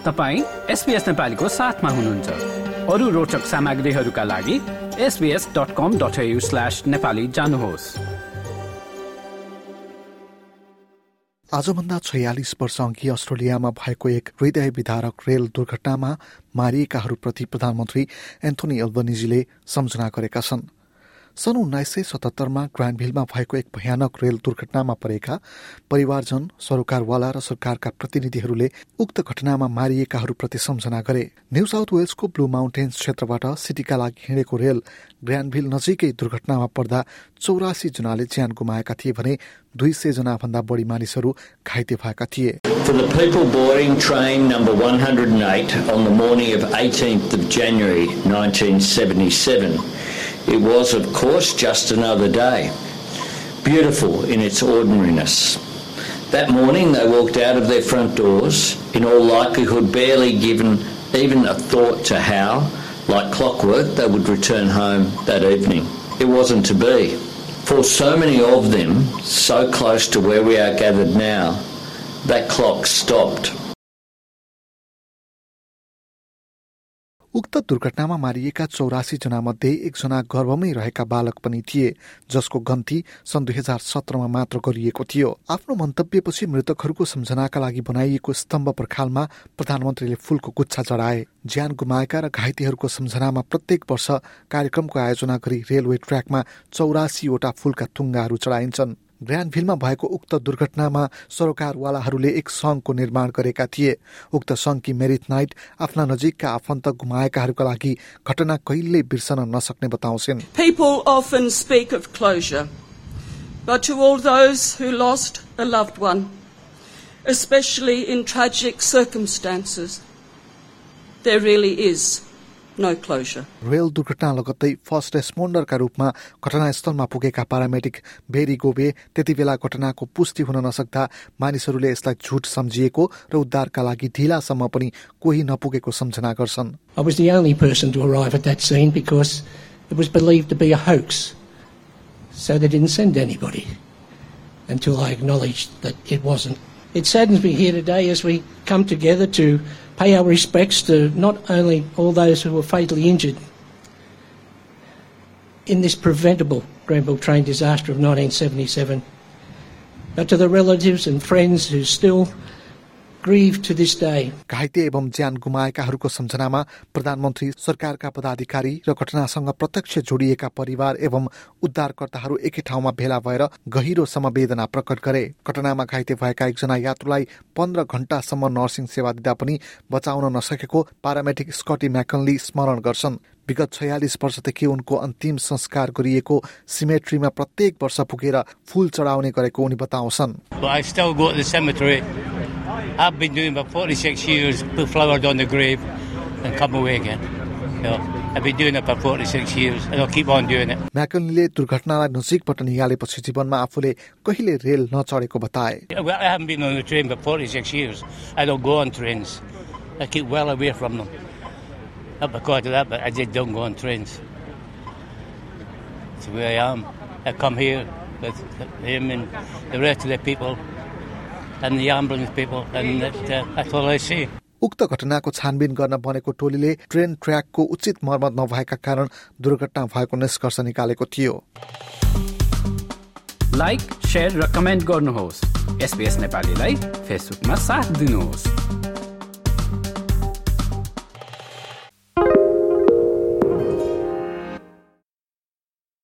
तपाईँ एसपिएस नेपालीको साथमा हुनुहुन्छ। अरू रोचक सामग्रीहरूका लागि SBS dot com dot slash Nepali जानुहोस्। आजभन्दा छयालिस वर्ष अघि अस्ट्रेलियामा भएको एक हृदय विधारक रेल दुर्घटनामा मारिएकाहरूप्रति प्रधानमन्त्री एन्थोनी एल्बनिजीले सम्झना गरेका छन्। सन् उन्नाइस सय सतहत्तरमा ग्रान्डभिलमा भएको एक भयानक रेल दुर्घटनामा परेका परिवारजन सरोकारवाला र सरकारका प्रतिनिधिहरूले उक्त घटनामा मारिएकाहरूप्रति सम्झना गरे। न्यू साउथ वेल्सको ब्लू माउन्टेन्स क्षेत्रबाट सिटीका लागि हिँडेको रेल ग्रान्डभिल नजिकै दुर्घटनामा पर्दा चौरासी जनाले ज्यान गुमाएका थिए भने दुई सय जना भन्दा बढी मानिसहरू घाइते भएका थिए। For the people boarding train number 108 on the morning of 18th of January 1977, It was, of course, just another day, beautiful in its ordinariness. That morning they walked out of their front doors, in all likelihood barely given even a thought to how, like clockwork, they would return home that evening. It wasn't to be. For so many of them, so close to where we are gathered now, that clock stopped. उक्त दुर्घटनामा मारिएका चौरासी जना मध्ये एकजना गर्भमै रहेका बालक पनि थिए जसको गन्ती सन् दुई हजार सत्रमा मात्र गरिएको थियो। आफ्नो मन्तव्यपछि मृतकहरूको सम्झनाका लागि बनाइएको स्तम्भ पर्खालमा प्रधानमन्त्रीले फूलको गुच्छा चढाए। ज्यान गुमाएका र घाइतेहरूको सम्झनामा प्रत्येक वर्ष कार्यक्रमको आयोजना गरी रेलवे ट्र्याकमा चौरासीवटा फूलका थुङ्गाहरू चढाइन्छन्। ज्ञानभिलमा भएको उक्त दुर्घटनामा सरोकारवालाहरूले एक संघको निर्माण गरेका थिए। उक्त सङ्घकी मेरिथ नाइट आफ्ना नजिकका आफन्त गुमाएकाहरूका लागि घटना कहिल्यै बिर्सन नसक्ने बताउँछन्। रेल दुर्घटना लगत्तै फर्स्ट रेस्पोन्डरका रूपमा घटनास्थलमा पुगेका प्यारामेट्रिक भेरी गोबे त्यति बेला घटनाको पुष्टि हुन नसक्दा मानिसहरूले यसलाई झुट सम्झिएको र उद्धारका लागि ढिलासम्म पनि कोही नपुगेको सम्झना गर्छन्। It saddens me here today as we come together to pay our respects to not only all those who were fatally injured in this preventable Granville train disaster of 1977, but to the relatives and friends who still घाइते एवं ज्यान गुमाएकाहरूको सम्झनामा प्रधानमन्त्री सरकारका पदाधिकारी र घटनासँग प्रत्यक्ष जोडिएका परिवार एवं उद्धारकर्ताहरू एकै ठाउँमा भेला भएर गहिरो समवेदना प्रकट गरे। घटनामा घाइते भएका एकजना यात्रुलाई पन्ध्र घण्टासम्म नर्सिङ सेवा दिँदा पनि बचाउन नसकेको पारामेडिक स्कटी म्याकनली स्मरण गर्छन्। विगत छयालिस वर्षदेखि उनको अन्तिम संस्कार गरिएको सिमेट्रीमा प्रत्येक वर्ष पुगेर फूल चढाउने गरेको उनी बताउँछन्। I've been doing about 46 years, put flowers on the grave and come away again. You know, I've been doing it for 46 years and I'll keep on doing it. म्याकनलीले दुर्घटनालाई नजिकबाट निहालेपछि जीवनमा आफूले कहिले रेल नचढेको बताए Well, I haven't been on the train for 46 years. I don't go on trains. I keep well away from them. Not because of that, but I just don't go on trains. It's where I am. I come here with him and the rest of the people And the ambulance people, and that, uh, that's all I see. उक्त घटनाको छानबिन गर्न बनेको टोलीले train ट्र्याकको उचित मर्मत नभएका कारण दुर्घटना भएको निष्कर्ष निकालेको थियो। लाइक र कमेन्ट गर्नुहोस्। एसपिएस नेपालीलाई फेसबुकमा साथ दिनुहोस्।